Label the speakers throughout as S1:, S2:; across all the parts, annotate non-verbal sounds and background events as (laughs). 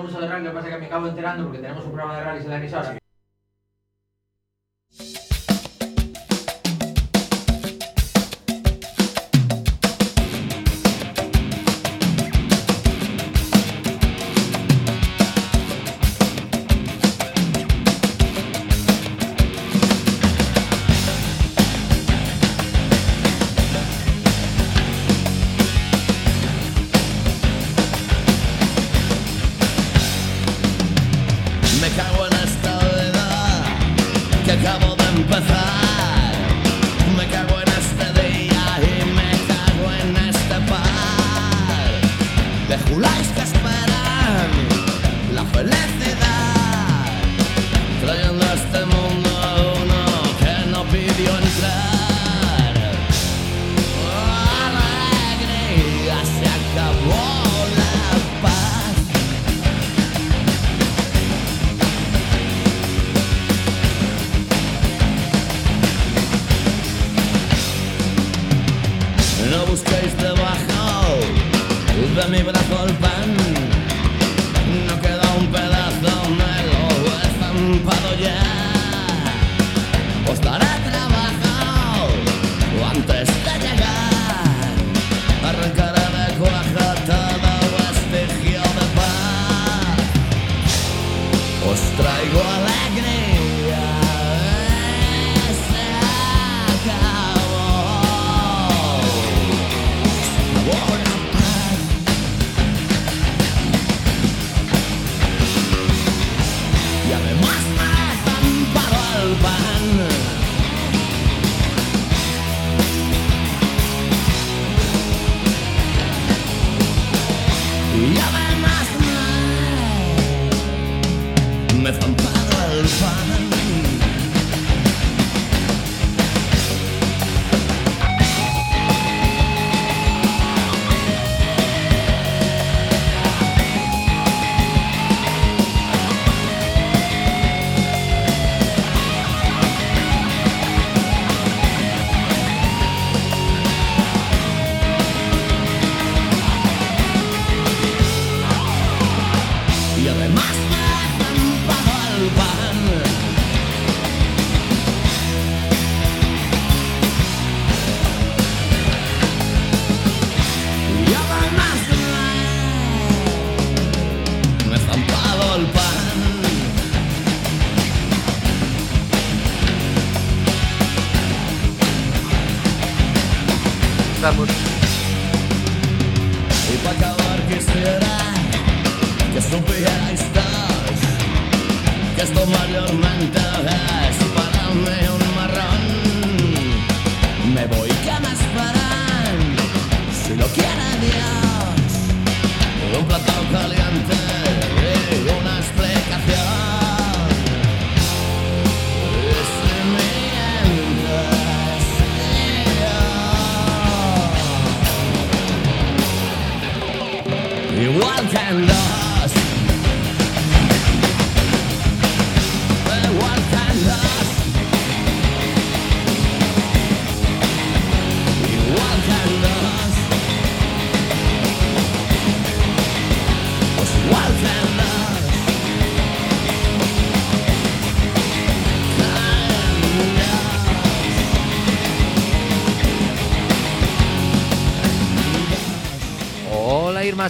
S1: Vamos a ver, lo que pasa es que me acabo enterando porque tenemos un programa de rallies en la emisora.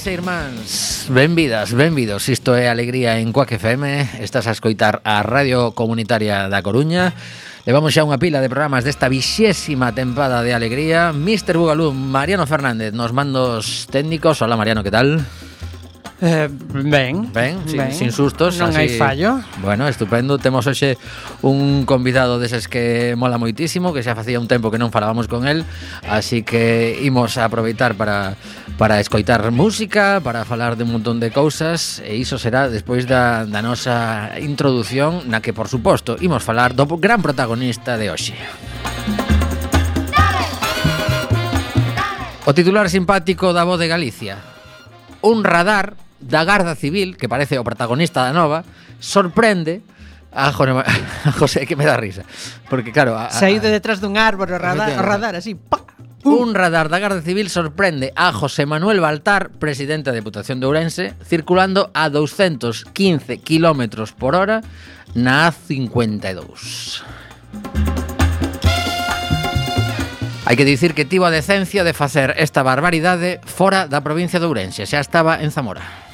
S2: irmás e irmáns, benvidas, benvidos Isto é Alegría en Coac FM Estás a escoitar a Radio Comunitaria da Coruña Levamos xa unha pila de programas desta vixésima tempada de Alegría Mr. Bugalú, Mariano Fernández, nos mandos técnicos Hola Mariano, que tal?
S3: Eh, ben,
S2: ben, sin,
S3: ben,
S2: sin sustos
S3: Non así. hai fallo.
S2: Bueno, estupendo. Temos hoxe un convidado deses que mola moitísimo Que xa facía un tempo que non falábamos con el Así que imos a aproveitar para, para escoitar música Para falar de un montón de cousas E iso será despois da, da nosa introdución Na que, por suposto, imos falar do gran protagonista de hoxe. O titular simpático da voz de Galicia. Un radar da Garda Civil, que parece o protagonista da nova, sorprende a, Jone, (laughs) a José que me da risa. Porque claro, a, a,
S3: ido detrás dun árbore o radar, o radar así, pa.
S2: Un radar da Garda Civil sorprende a José Manuel Baltar, presidente da Deputación de Ourense, circulando a 215 km por hora na A52. Hai que dicir que tivo a decencia de facer esta barbaridade fora da provincia de Ourense, xa estaba en Zamora.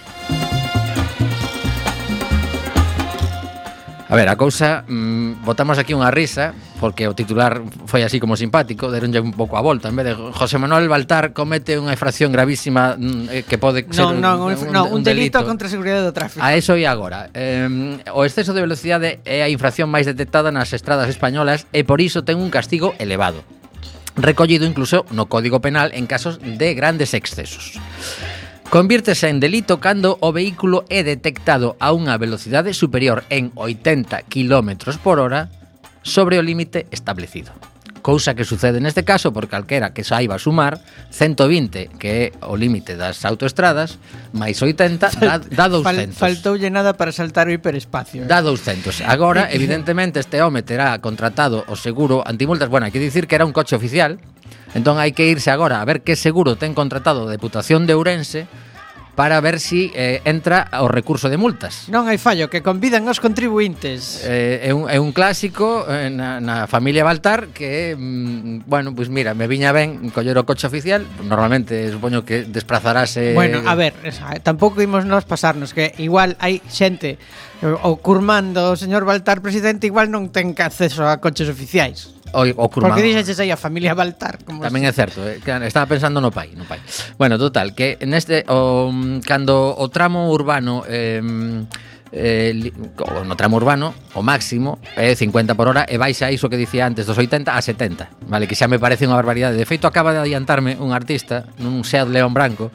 S2: A ver, a cousa, mmm, botamos aquí unha risa porque o titular foi así como simpático, deronlle un pouco a volta, en vez de José Manuel Baltar comete unha infracción gravísima mm, eh, que pode ser
S3: non, non, un, un, no, un, un delito, delito contra a seguridade do tráfico.
S2: A eso e agora. Eh, o exceso de velocidade é a infracción máis detectada nas estradas españolas e por iso ten un castigo elevado recollido incluso no Código Penal en casos de grandes excesos. Convírtese en delito cando o vehículo é detectado a unha velocidade superior en 80 km por hora sobre o límite establecido cousa que sucede neste caso por calquera que saiba sumar 120, que é o límite das autoestradas, máis 80 dá 200.
S3: Fal, faltoulle nada para saltar o hiperespacio. Eh?
S2: Dá 200. Agora, (laughs) evidentemente, este home terá contratado o seguro antimultas. Bueno, hai que dicir que era un coche oficial, entón hai que irse agora a ver que seguro ten contratado a Deputación de Ourense para ver si eh, entra o recurso de multas.
S3: Non hai fallo, que convidan os contribuintes.
S2: Eh, é, un, é un clásico eh, na, na familia Baltar que, mm, bueno, pois pues mira, me viña ben coller o coche oficial, normalmente supoño que desplazarase...
S3: Bueno, a ver, eh, tampouco imos nos pasarnos, que igual hai xente eh, o curmando o señor Baltar presidente igual non ten acceso a coches oficiais
S2: o, o curmán.
S3: Porque dixeches aí a familia Baltar. Como
S2: Tamén é certo, eh? estaba pensando no pai, no pai. Bueno, total, que neste o, cando o tramo urbano eh, eh, no tramo urbano, o máximo é eh, 50 por hora e vais iso que dicía antes dos 80 a 70, vale? Que xa me parece unha barbaridade. De feito, acaba de adiantarme un artista nun Seat León Branco,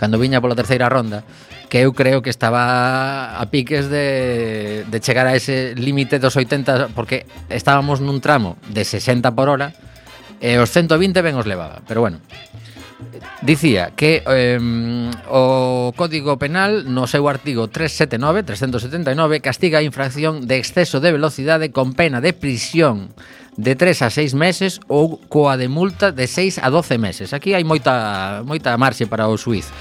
S2: cando viña pola terceira ronda, que eu creo que estaba a piques de, de chegar a ese límite dos 80 porque estábamos nun tramo de 60 por hora e os 120 ben os levaba, pero bueno. Dicía que eh, o Código Penal no seu artigo 379, 379 castiga a infracción de exceso de velocidade con pena de prisión de 3 a 6 meses ou coa de multa de 6 a 12 meses. Aquí hai moita moita marxe para o suiz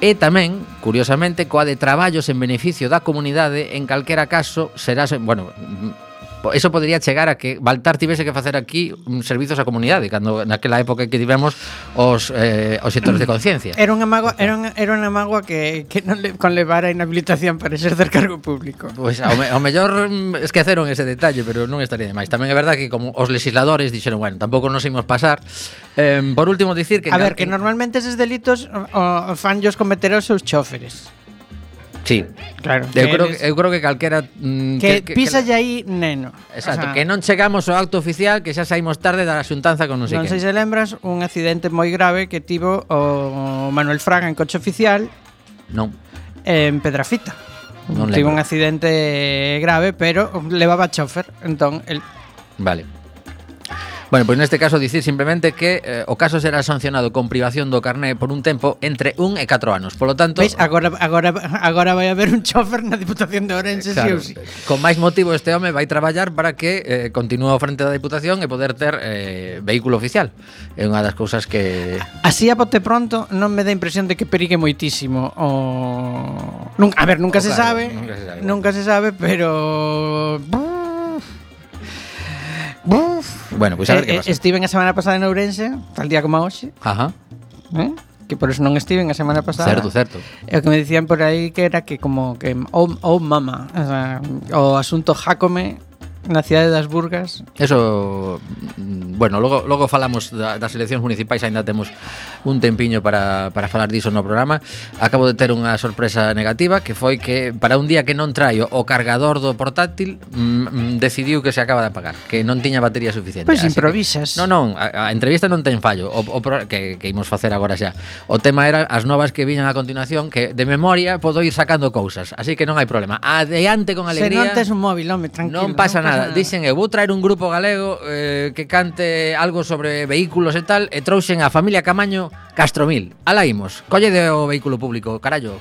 S2: e tamén, curiosamente, coa de traballos en beneficio da comunidade, en calquera caso, será, bueno, eso podría chegar a que Baltar tivese que facer aquí un servizos á comunidade, cando naquela época que tivemos os eh, os sectores de conciencia.
S3: Era unha magua, era unha, era unha magua que, que non le, con levar a inhabilitación para exercer cargo público.
S2: Pois pues, ao, me, ao mellor mm, esqueceron ese detalle, pero non estaría demais. Tamén é verdade que como os legisladores dixeron, bueno, tampouco nos imos pasar. Eh, por último dicir que
S3: A ver, que normalmente eses delitos o, o fanllos cometer os seus choferes.
S2: Sí.
S3: Claro.
S2: Eu creo, eres... eu creo que calquera mm,
S3: que, que pisa aí neno.
S2: Exacto,
S3: o sea,
S2: que non chegamos ao acto oficial, que xa saímos tarde da xuntanza con non sei
S3: Non sei se lembras un accidente moi grave que tivo o Manuel Fraga en coche oficial.
S2: Non.
S3: En Pedrafita.
S2: Non
S3: Tivo un accidente grave, pero levaba chofer, entón el
S2: Vale. Bueno, pois pues neste caso dicir simplemente que eh, o caso será sancionado con privación do carné por un tempo entre un e 4 anos. Por lo tanto,
S3: Veis, agora agora agora vai haber un chofer na Diputación de Ourense,
S2: claro,
S3: sí, sí.
S2: Con máis motivo este home vai traballar para que eh, continúe ao frente da Diputación e poder ter eh, vehículo oficial. É unha das cousas que
S3: Así a bote pronto non me dá impresión de que perigue moitísimo o Nun... a ver, nunca
S2: o
S3: se
S2: claro,
S3: sabe,
S2: nunca se sabe,
S3: nunca se sabe, pero Buf.
S2: Bueno, pois pues a ver
S3: eh,
S2: que
S3: eh,
S2: pasa.
S3: Estiven a semana pasada en Ourense, tal día como hoxe.
S2: Ajá.
S3: Eh? que por eso non estiven a semana pasada.
S2: Certo, certo.
S3: E o que me dicían por aí que era que como que o oh, oh, mama, o, sea, o asunto Jacome na cidade das Burgas.
S2: Eso mm, bueno, logo logo falamos da, das eleccións municipais, aínda temos un tempiño para, para falar diso no programa. Acabo de ter unha sorpresa negativa que foi que para un día que non traio o cargador do portátil mm, mm decidiu que se acaba de apagar, que non tiña batería suficiente.
S3: Pois
S2: pues
S3: improvisas.
S2: Que, non, non, a, a entrevista non ten fallo, o, o pro, que, que imos facer agora xa. O tema era as novas que viñan a continuación que de memoria podo ir sacando cousas, así que non hai problema. Adiante con alegría.
S3: Se non tes un móvil, home, tranquilo.
S2: Non pasa, non pasa nada. nada. Dixen eu vou traer un grupo galego eh, que cante algo sobre vehículos e tal e trouxen a familia Camaño Castromil. Ala imos. Colle de o vehículo público, carallo.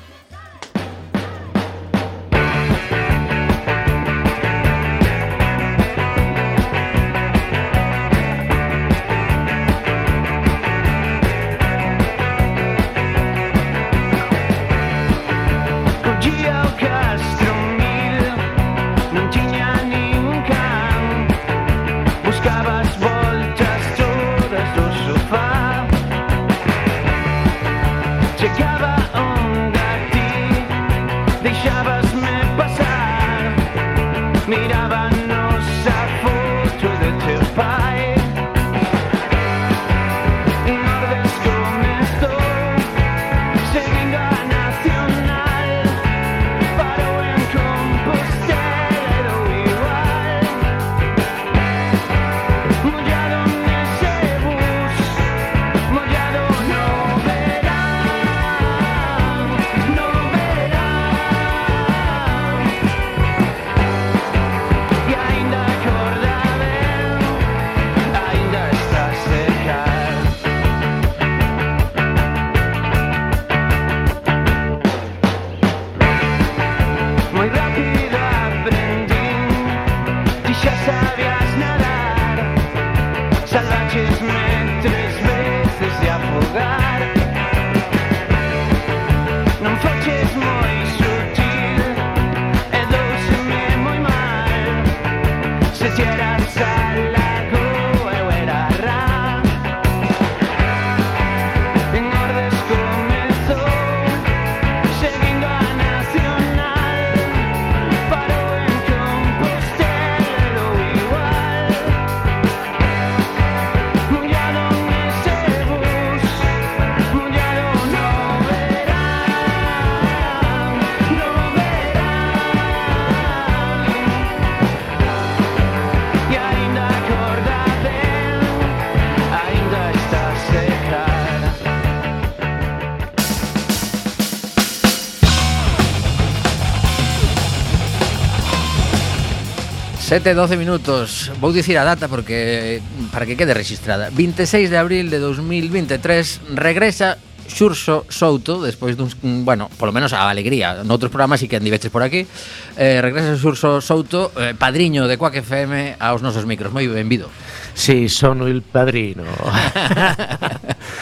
S2: 7, 12 minutos. Vou dicir a data porque para que quede registrada. 26 de abril de 2023 regresa Xurxo Souto despois duns, bueno, polo menos a alegría. Noutros programas si que andiveches por aquí. Eh, regresa Xurxo Souto, eh, padriño de Quack FM aos nosos micros. Moi benvido.
S4: Sí, sono il padrino. (laughs)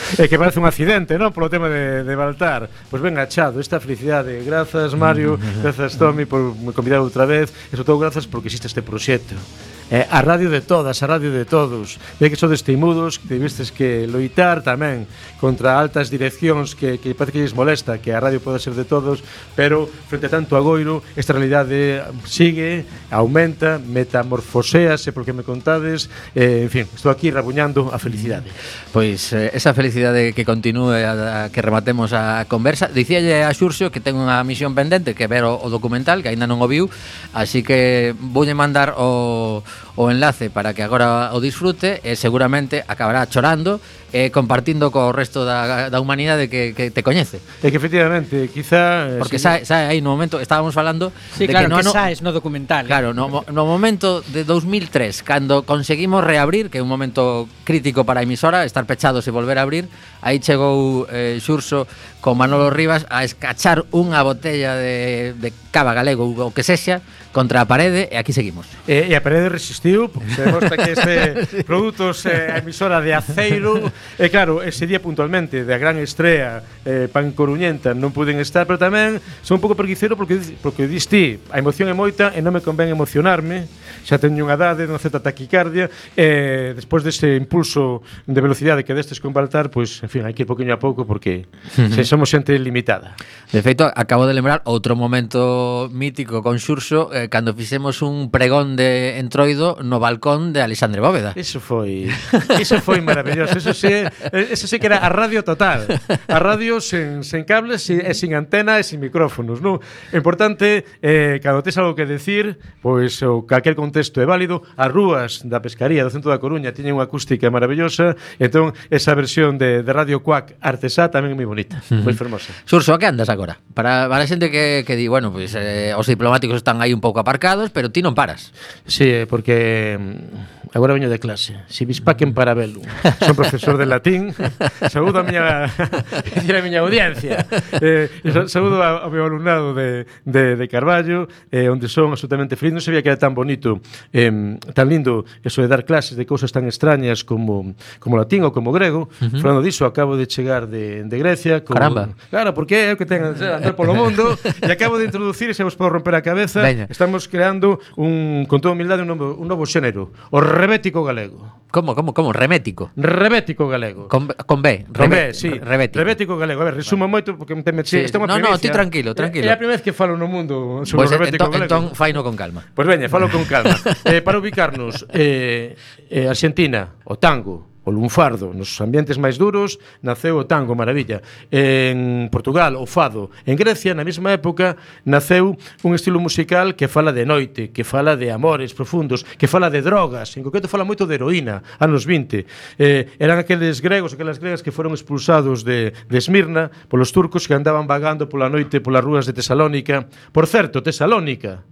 S4: (laughs) É que parece un accidente, non? Polo tema de, de Baltar. Pois ben achado esta felicidade. Grazas, Mario, (laughs) grazas, Tommy, por me convidar outra vez. E sobre todo, grazas porque existe este proxecto eh, a radio de todas, a radio de todos. Ve que sodes teimudos, que tevistes que loitar tamén contra altas direccións que, que parece que lles molesta que a radio poda ser de todos, pero frente a tanto agoiro, esta realidade sigue, aumenta, metamorfosease, porque me contades, eh, en fin, estou aquí rabuñando a felicidade.
S2: Pois eh, esa felicidade que continúe a, a que rematemos a conversa. Dicíalle a Xurxo que ten unha misión pendente, que ver o, o documental, que aínda non o viu, así que voulle mandar o o enlace para que agora o disfrute e seguramente acabará chorando e compartindo co resto da, da humanidade que, que te coñece.
S4: É que efectivamente, quizá... Eh,
S2: Porque
S4: sí.
S2: sae, sae aí no momento, estábamos falando...
S3: Sí,
S2: de
S3: claro,
S2: que, no, que
S3: saes no documental.
S2: Claro, no, no momento de 2003, cando conseguimos reabrir, que é un momento crítico para a emisora, estar pechados e volver a abrir, aí chegou eh, Xurso con Manolo Rivas a escachar unha botella de, de cava galego ou que sexa contra a parede e aquí seguimos.
S4: E, e a parede resistiu, porque se demostra que este (laughs) produtos eh, emisora de aceiro, e claro, ese día puntualmente da gran estrela eh, pan coruñenta non puden estar, pero tamén son un pouco perguicero porque porque diste, a emoción é moita e non me convén emocionarme, xa teño unha idade, non certa taquicardia, eh, despois deste impulso de velocidade que destes con Baltar, pois, en fin, fin, hai que ir poquinho a pouco porque (laughs) se somos xente limitada.
S2: De feito, acabo de lembrar outro momento mítico con Xurxo eh, cando fixemos un pregón de entroido no balcón de Alexandre Bóveda.
S4: Eso foi, eso foi maravilloso. Eso sí, eh, eso sí que era a radio total. A radio sen, sen cables e sin antena e sin micrófonos, non? Importante, eh, cando tes algo que decir, pois o calquer contexto é válido. As rúas da pescaría do centro da Coruña tiñen unha acústica maravillosa, entón esa versión de, de Radio Cuac Artesá tamén é moi bonita, uh -huh. moi fermosa.
S2: Xurso, a que andas agora? Para, para a xente que, que di, bueno, pois, pues, eh, os diplomáticos están aí un pouco aparcados, pero ti non paras.
S4: Sí, eh, porque mm, agora veño de clase. Si vispaquen para velo. Son profesor de latín. (laughs) Saúdo a miña, (laughs) a miña audiencia. Eh, saúdo ao meu alumnado de, de, de Carballo, eh, onde son absolutamente feliz. Non sabía que era tan bonito, eh, tan lindo, eso de dar clases de cousas tan extrañas como, como latín ou como grego. Uh -huh. Falando diso, acabo de chegar de, de Grecia Con...
S2: Caramba.
S4: Claro, porque é o que ten (laughs) andar polo mundo E acabo de introducir, se vos podo romper a cabeza
S2: Veña.
S4: Estamos creando, un, con toda humildade, un novo, un novo xénero O rebético galego.
S2: Como, como, como? Remético
S4: Rebético galego.
S2: Con, con B
S4: Con B, sí.
S2: Rebético.
S4: rebético galego. A ver, resumo vale. moito porque me te metes
S2: sí.
S4: Esta é unha
S2: no, primicia. No,
S4: no,
S2: ti tranquilo, tranquilo.
S4: É a primeira vez que falo no mundo sobre
S2: pues,
S4: o entón, rebético
S2: entón,
S4: galego.
S2: Entón, faino con calma.
S4: Pois pues veña, falo con calma. (laughs) Eh, Para ubicarnos eh, eh, Argentina, o tango o lunfardo, nos ambientes máis duros naceu o tango, maravilla. En Portugal, o fado. En Grecia, na mesma época, naceu un estilo musical que fala de noite, que fala de amores profundos, que fala de drogas, en concreto fala moito de heroína, anos 20. Eh, eran aqueles gregos, aquelas gregas que foron expulsados de, de Esmirna polos turcos que andaban vagando pola noite polas rúas de Tesalónica. Por certo, Tesalónica,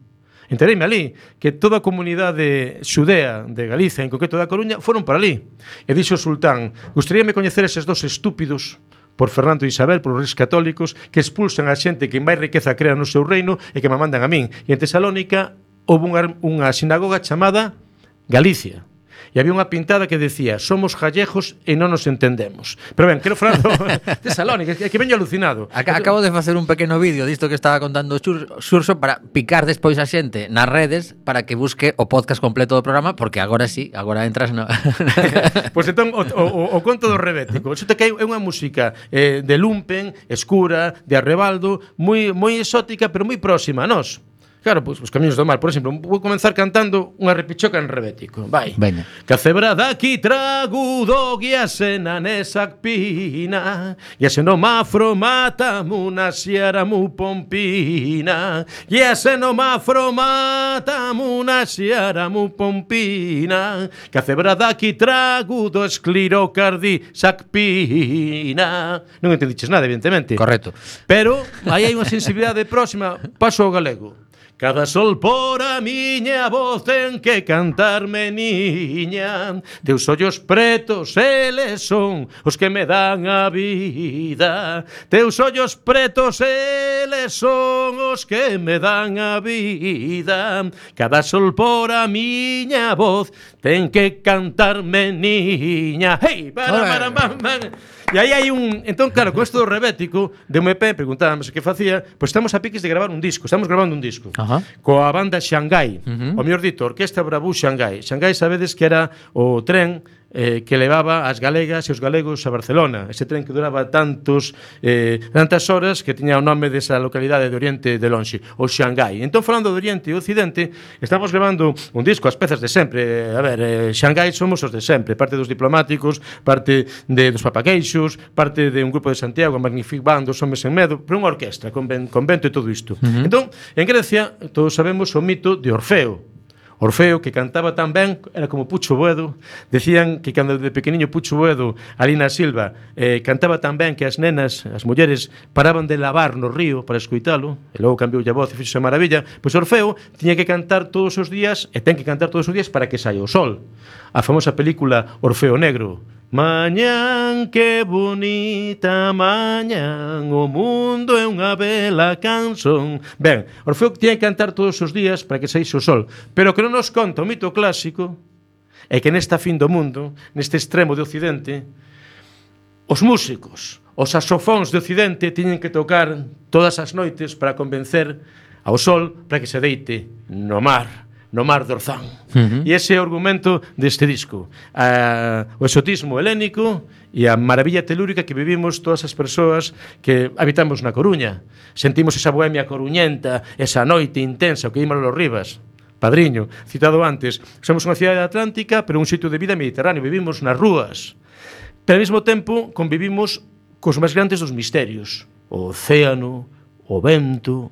S4: Entereime ali que toda a comunidade xudea de Galicia, en concreto da Coruña, foron para ali. E dixo o sultán, gustaríame coñecer eses dos estúpidos por Fernando e Isabel, por reis católicos, que expulsan a xente que máis riqueza crea no seu reino e que me mandan a min. E en Tesalónica houve unha, unha sinagoga chamada Galicia. E había unha pintada que decía Somos gallegos e non nos entendemos Pero ben, quero falar do (laughs) Tesalónica Que, que veño alucinado.
S2: Acá, Acabo de facer un pequeno vídeo disto que estaba contando Xurxo Para picar despois a xente nas redes Para que busque o podcast completo do programa Porque agora sí, agora entras no... (laughs) (laughs)
S4: pois entón, o, o, o conto do rebético. Xute que é unha música eh, de lumpen, escura, de arrebaldo Moi, moi exótica, pero moi próxima a nós. Claro, pois os camiños do mar, por exemplo, vou comenzar cantando unha repichoca en rebético. Vai.
S2: Veña.
S4: febra daqui trago do guiasena nesa pina, guiaseno mafro mata muna siara mu pompina, guiaseno mafro mata muna siara mu pompina, cacebrada aquí trago do esclirocardi sacpina. Non entendiches nada, evidentemente.
S2: Correcto.
S4: Pero aí hai unha sensibilidade próxima, paso ao galego. Cada sol por a miña voz ten que cantarme niña. Teus ollos pretos eles son os que me dan a vida. Teus ollos pretos eles son os que me dan a vida. Cada sol por a miña voz ten que cantarme niña. Hey, para, para, para, para. E aí hai un... Entón, claro, con isto do rebético, de MP, preguntábamos que facía, pois pues estamos a piques de gravar un disco, estamos gravando un disco.
S2: Ajá.
S4: Coa banda Xangai, uh -huh. o mellor dito, Orquesta Bravú Xangai. Xangai sabedes que era o tren eh, que levaba as galegas e os galegos a Barcelona. Ese tren que duraba tantos eh, tantas horas que tiña o nome desa localidade de Oriente de Lonxe, o Xangai. Entón, falando de Oriente e Occidente, estamos levando un disco, as pezas de sempre. A ver, eh, Xangai somos os de sempre, parte dos diplomáticos, parte de, dos papagueixos, parte de un grupo de Santiago, a Magnific Band, os Homes en Medo, pero unha orquestra, con, ben, con vento e todo isto. Uh -huh. Entón, en Grecia, todos sabemos o mito de Orfeo, Orfeo, que cantaba tan ben, era como Pucho Boedo, decían que cando de pequeniño Pucho Boedo, ali na Silva, eh, cantaba tan ben que as nenas, as mulleres, paraban de lavar no río para escuitalo, e logo cambiou a voz e fixo maravilla, pois Orfeo tiña que cantar todos os días, e ten que cantar todos os días para que saia o sol. A famosa película Orfeo Negro, Mañán que bonita mañán O mundo é unha bela canción Ben, Orfeo tiña que cantar todos os días para que saixe o sol Pero que non nos conta o mito clásico É que nesta fin do mundo, neste extremo de Occidente Os músicos, os saxofóns de Occidente tiñen que tocar todas as noites para convencer ao sol para que se deite no mar no mar de Orzán. Uh -huh. E ese é o argumento deste disco. A, o exotismo helénico e a maravilla telúrica que vivimos todas as persoas que habitamos na Coruña. Sentimos esa bohemia coruñenta, esa noite intensa, o que imos los Rivas. Padriño, citado antes, somos unha cidade atlántica, pero un sitio de vida mediterráneo, vivimos nas rúas. Pero ao mesmo tempo convivimos cos máis grandes dos misterios, o océano, o vento,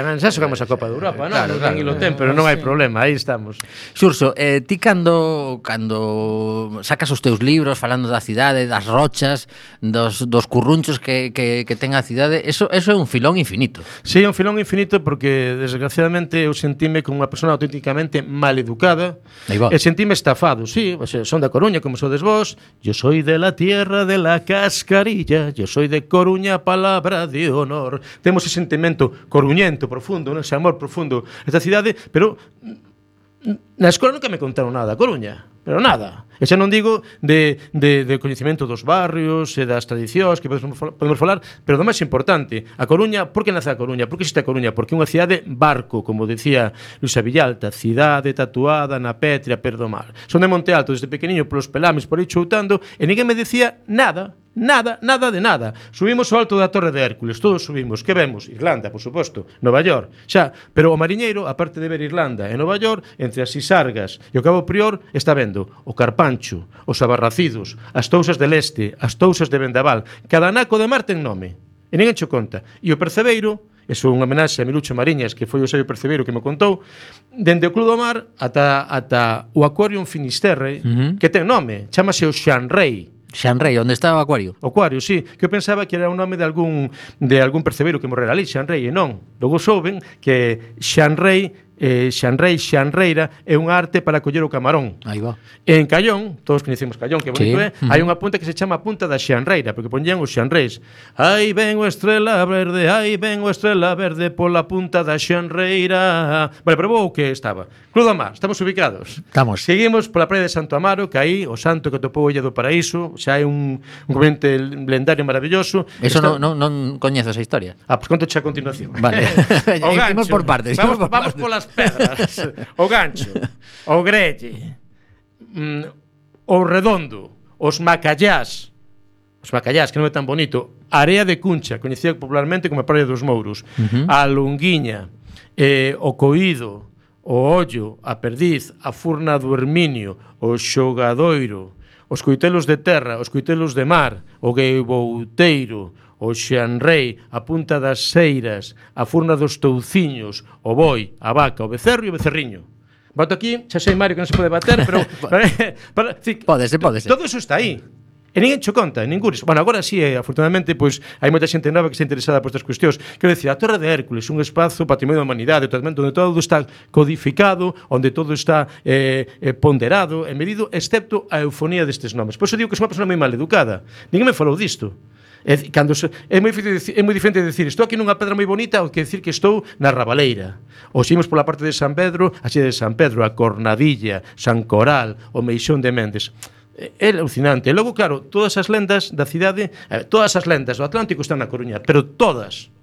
S4: ben, xa xogamos a Copa de Europa, non?
S2: Claro,
S4: claro,
S2: claro,
S4: ten, pero non hai problema, aí estamos.
S2: Xurso, eh, ti cando cando sacas os teus libros falando da cidade, das rochas, dos, dos currunchos que, que, que ten a cidade, eso, eso é un filón infinito.
S4: Sí, é un filón infinito porque desgraciadamente eu sentime como unha persona auténticamente mal educada e sentime estafado, sí, o sea, son da Coruña como sodes vos, yo soy de la tierra de la cascarilla, yo soy de Coruña palabra de honor. Temos ese sentimento coruñento, profundo, non? ese amor profundo esta cidade, pero na escola nunca me contaron nada, Coruña, pero nada. E xa non digo de, de, de coñecemento dos barrios e das tradicións que podemos, podemos falar, pero do máis importante, a Coruña, por que nace a Coruña? Por que existe a Coruña? Porque é unha cidade barco, como decía Luisa Villalta, cidade tatuada na pétrea perdo mar. Son de Monte Alto, desde pequeniño, polos pelames, por aí choutando, e ninguén me decía nada Nada, nada de nada. Subimos ao alto da Torre de Hércules, todos subimos. Que vemos? Irlanda, por suposto, Nova York. Xa, pero o mariñeiro, aparte de ver Irlanda e Nova York, entre as Isargas e o Cabo Prior, está vendo o Carpán Sancho, os abarracidos, as tousas de leste, as tousas de Vendaval, cada naco de mar ten nome. E ninguén cho conta. E o percebeiro, eso é unha homenaxe a Milucho Mariñas, que foi o sello percebeiro que me contou, dende o Club do Mar ata, ata o Aquarium Finisterre, uh -huh. que ten nome, chamase o Xanrei.
S2: Xanrei, onde estaba o Acuario?
S4: O Acuario, sí, que eu pensaba que era o nome de algún de algún percebeiro que morrera ali, Xanrei, e non. Logo souben que Xanrei eh, Xanrei, Xanreira, é unha arte para coller o camarón.
S2: Aí va.
S4: En Callón, todos coñecemos Callón, que bonito
S2: sí.
S4: é,
S2: eh? mm.
S4: hai unha punta que se chama punta da Xanreira, porque poñían os Xanreis. Aí ven o estrela verde, aí ven o estrela verde pola punta da Xanreira. Vale, pero vou que estaba. Club do Mar, estamos ubicados.
S2: Estamos.
S4: Seguimos pola praia de Santo Amaro, que aí o santo que topou olla do Paraíso, xa hai un, un componente lendario maravilloso.
S2: Eso
S4: Está...
S2: non, non, non coñezo esa historia.
S4: Ah, pois pues conto xa a continuación.
S2: Vale. (laughs) (laughs)
S4: o gancho.
S2: Imos por partes.
S4: Vamos,
S2: por
S4: vamos
S2: partes.
S4: polas pedras, (laughs) o gancho, o grelle, mm, o redondo, os macallás, os macallás, que non é tan bonito, area de Cuncha, coñecida popularmente como a Praia dos Mouros, uh -huh. a Lunguiña, eh, o Coído, o Ollo, a Perdiz, a Furna do Herminio, o Xogadoiro, os coitelos de terra, os coitelos de mar, o Gueibouteiro, o xanrei, a punta das seiras, a furna dos touciños, o boi, a vaca, o becerro e o becerriño. Bato aquí, xa sei Mario que non se pode bater, pero (laughs) (laughs) para, para, para,
S2: podese, podese.
S4: Todo eso está aí. E ninguén cho conta, ningún. Bueno, agora sí, eh, afortunadamente, pois hai moita xente nova que está interesada por estas cuestións. Quero dicir, a Torre de Hércules, un espazo patrimonio da humanidade, totalmente onde todo está codificado, onde todo está eh, eh, ponderado e medido, excepto a eufonía destes nomes. Pois eu digo que sou unha persona moi mal educada. Ninguén me falou disto. É, cando se, é, moi dicir, é moi diferente decir estou aquí nunha pedra moi bonita ou que decir que estou na Rabaleira. Ou se imos pola parte de San Pedro, a xe de San Pedro, a Cornadilla, San Coral, o Meixón de Méndez é alucinante. E logo, claro, todas as lendas da cidade, eh, todas as lendas do Atlántico están na Coruña, pero todas.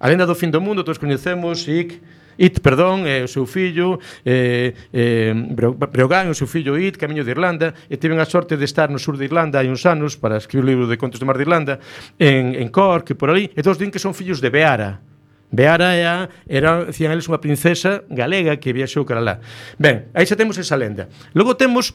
S4: A lenda do fin do mundo, todos coñecemos, Ic, It, perdón, e o seu fillo eh, eh, Breogán, o seu fillo It, Camiño de Irlanda e tiven a sorte de estar no sur de Irlanda hai uns anos para escribir o libro de Contos do Mar de Irlanda en, en Cork e por ali e todos din que son fillos de Beara Beara é a, era, decían eles, unha princesa galega que viaxou cara lá. Ben, aí xa temos esa lenda. Logo temos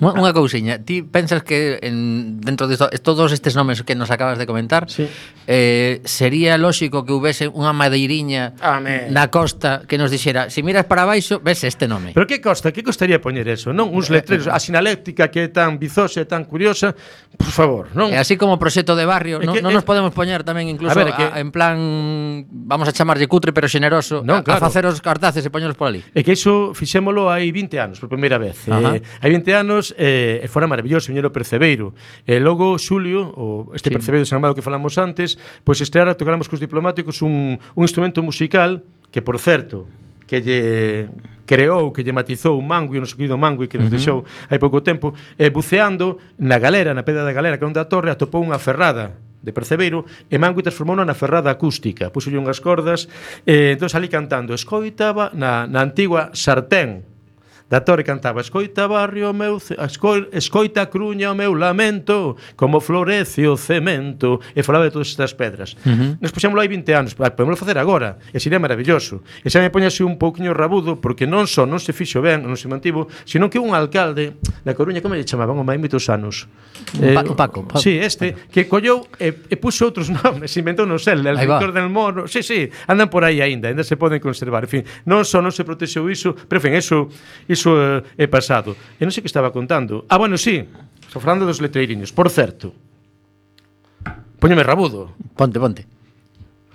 S2: Unha, unha cousiña, ti pensas que en, dentro de esto, todos estes nomes que nos acabas de comentar
S4: sí.
S2: eh, sería lóxico que houvese unha madeiriña
S4: Amén.
S2: na costa que nos dixera se si miras para baixo, ves este nome
S4: Pero que costa? Que costaría poñer eso? Non? Uns eh, letreiros, eh. a sinaléctica que é tan bizosa e tan curiosa Por favor, non?
S2: E así como proxecto de barrio, non,
S4: que,
S2: non nos podemos poñer tamén incluso
S4: a ver, a, que,
S2: en plan vamos a chamarlle cutre pero xeneroso
S4: non, claro.
S2: a, facer os cartaces e poñelos por ali
S4: E que iso fixémolo hai 20 anos por primeira vez eh, Hai 20 anos anos eh, fora maravilloso, viñero Percebeiro. E eh, logo Xulio, o este
S2: sí.
S4: Percebeiro Sanamado que falamos antes, pois pues estreara tocáramos cos diplomáticos un, un instrumento musical que, por certo, que lle creou, que lle matizou un mangui, un noso querido e que nos uh -huh. deixou hai pouco tempo, eh, buceando na galera, na pedra da galera, que é onde a torre atopou unha ferrada de Percebeiro e Mango transformou na ferrada acústica puxolle unhas cordas e eh, entón ali cantando escoitaba na, na antigua sartén Da Torre cantaba Escoita barrio meu esco, Escoita cruña o meu lamento Como florece o cemento E falaba de todas estas pedras. Uh -huh. Nos puxémoslo hai 20 anos ah, Podemos facer agora E sería maravilloso. E xa me poñase un pouquiño rabudo Porque non só non se fixo ben Non se mantivo Senón que un alcalde da Coruña Como lle chamaban o maimitos anos
S2: eh, Paco, Paco, Paco
S4: sí, este Paco. Que collou e, e puxo outros (laughs) nomes Inventou non sei El Víctor del Moro Si, sí, si sí, Andan por aí aínda Ainda se poden conservar En fin. Non só non se protexeu iso Pero en fin, iso, iso iso é, é pasado. E non sei que estaba contando. Ah, bueno, sí, estou falando dos letreiriños. Por certo, Póñame rabudo.
S2: Ponte, ponte.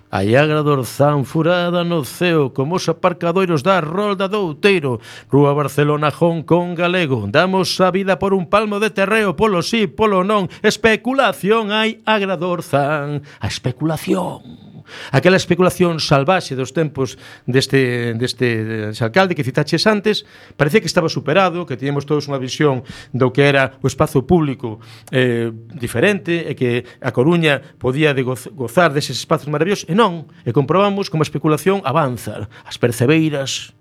S4: A Iagra Dorzán furada no ceo como os aparcadoiros da Rolda do Outeiro Rúa Barcelona, Hong Kong, Galego Damos a vida por un palmo de terreo Polo sí, polo non Especulación hai Agra Dorzán A especulación Aquela especulación salvaxe dos tempos deste, deste alcalde que citaches antes, parecía que estaba superado, que tiñemos todos unha visión do que era o espazo público eh, diferente, e que a Coruña podía de gozar deses espazos maravillosos, e non, e comprobamos como a especulación avanza, as percebeiras,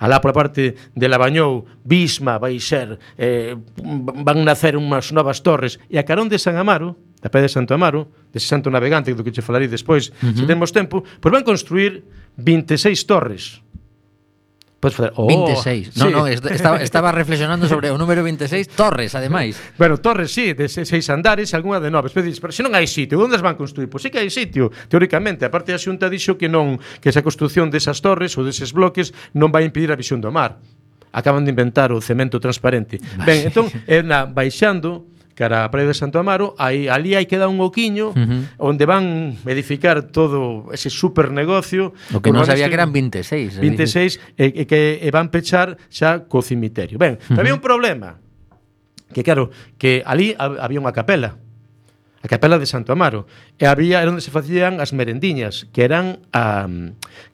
S4: alá pola parte de Labañou, Bisma vai ser, eh, van nacer unhas novas torres, e a Carón de San Amaro, da Pé de Santo Amaro, dese Santo Navegante, do que che falarei despois, uh -huh. se temos tempo, pois van construir 26 torres. Podes fazer, oh,
S2: 26. No,
S4: sí.
S2: no, estaba, estaba reflexionando sobre o número 26, torres, ademais. (laughs)
S4: Bueno, torres, sí, de seis andares, algunha de nove. Pero, pero se non hai sitio, onde as van construir? Pois sí que hai sitio, teóricamente. A parte da xunta dixo que non que esa construción desas torres ou deses bloques non vai impedir a visión do mar acaban de inventar o cemento transparente. Ah, ben, entón, é na baixando cara a Praia de Santo Amaro, aí ali hai que dar un oquiño uh -huh. onde van edificar todo ese super negocio.
S2: O que non sabía que eran 26.
S4: 26 eh. e, e que e van pechar xa co cemiterio. Ben, uh -huh. tamén un problema que claro, que ali había unha capela a capela de Santo Amaro e había era onde se facían as merendiñas que eran a,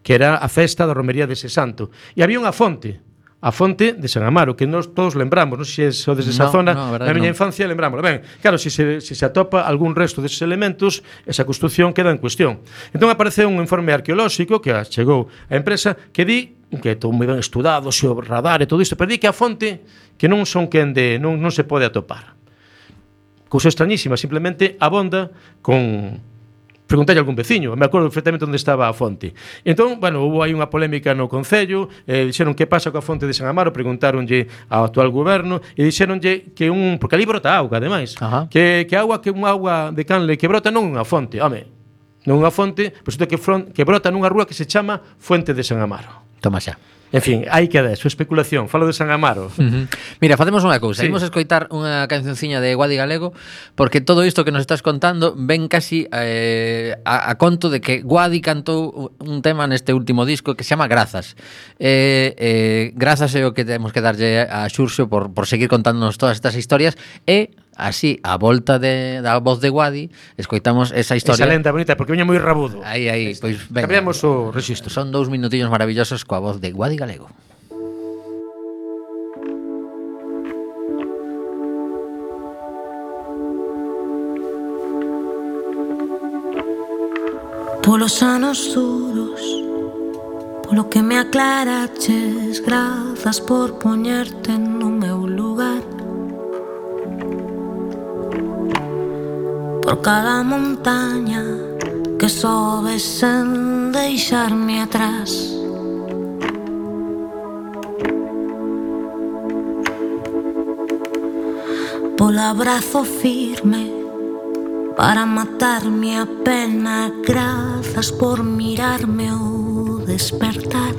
S4: que era a festa da romería dese santo e había unha fonte a fonte de San Amaro, que nós todos lembramos, non sei se sodes desa
S2: no,
S4: zona,
S2: no, verdade,
S4: na miña
S2: no.
S4: infancia lembramos. Ben, claro, se se, se se atopa algún resto deses elementos, esa construción queda en cuestión. Entón aparece un informe arqueolóxico que chegou a empresa que di que todo moi ben estudado, se o radar e todo isto, pero di que a fonte que non son quen de, non, non se pode atopar. Cousa extrañísima, simplemente abonda con preguntalle a algún veciño, me acordo perfectamente onde estaba a fonte. Entón, bueno, houve aí unha polémica no Concello, eh, dixeron que pasa coa fonte de San Amaro, preguntaronlle ao actual goberno, e dixeronlle que un... porque ali brota auga, ademais,
S2: Ajá.
S4: que, que agua que unha agua de canle que brota non unha fonte, home, non unha fonte, resulta que, front, que brota nunha rúa que se chama Fuente de San Amaro.
S2: Toma xa.
S4: En fin, aí queda a súa especulación. Falo de San Amaro.
S2: Uh -huh. Mira, facemos unha cousa.
S4: Sí.
S2: Imos escoitar unha cancionciña de Guadi Galego porque todo isto que nos estás contando ven casi eh, a, a conto de que Guadi cantou un tema neste último disco que se chama Grazas. Eh, eh, grazas é o que temos que darlle a Xurxo por, por seguir contándonos todas estas historias e Así, a volta de, da voz de Guadi, escoitamos esa historia.
S4: Esa lenta bonita, porque viña moi rabudo.
S2: Aí, aí, pois pues, venga.
S4: Cambiamos o registro.
S2: Son dous minutillos maravillosos coa voz de Guadi Galego.
S5: Polos anos duros Polo que me aclaraches Grazas por poñerte no meu lugar por cada montaña que sobes sen deixarme atrás. Polo abrazo firme para matarme a pena, grazas por mirarme o despertar.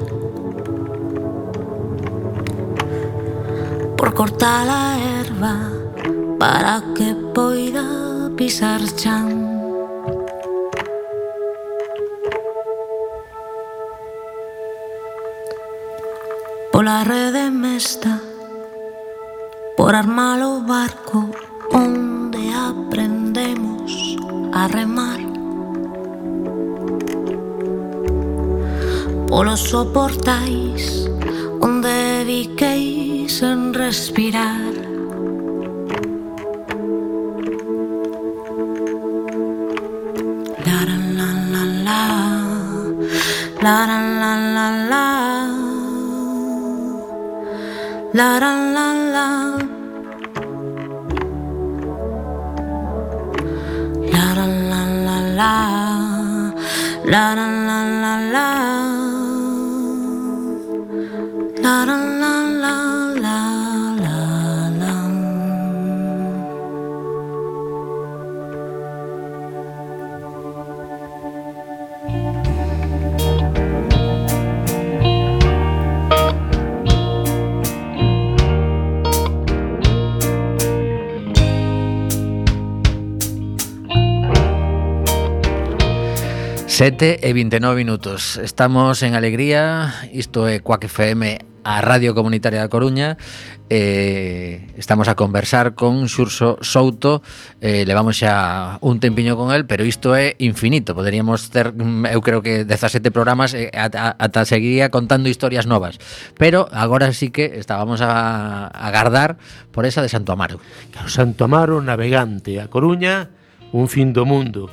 S5: Por cortar a erva para que poida pisar chan. Pola rede mesta Por armar o barco onde aprendemos a remar. Polos soportais onde viquei sen respirar La la.
S2: 7 e 29 minutos. Estamos en Alegría, isto é Coac FM, a Radio Comunitaria da Coruña. Eh, estamos a conversar con Xurso Souto, eh, levamos xa un tempiño con el, pero isto é infinito. Poderíamos ter, mm, eu creo que 17 programas eh, ata, ata seguiría contando historias novas. Pero agora sí que estábamos a agardar por esa de Santo Amaro.
S4: Claro, Santo Amaro, navegante, a Coruña, un fin do mundo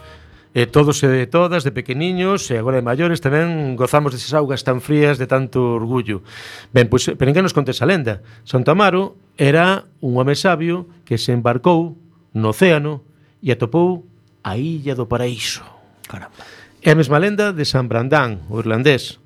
S4: E todos e todas, de pequeniños e agora de maiores, tamén gozamos desas augas tan frías de tanto orgullo. Ben, pois, pero en que nos conta a lenda? Santo Amaro era un home sabio que se embarcou no océano e atopou a Illa do Paraíso.
S2: Caramba.
S4: É a mesma lenda de San Brandán, o irlandés,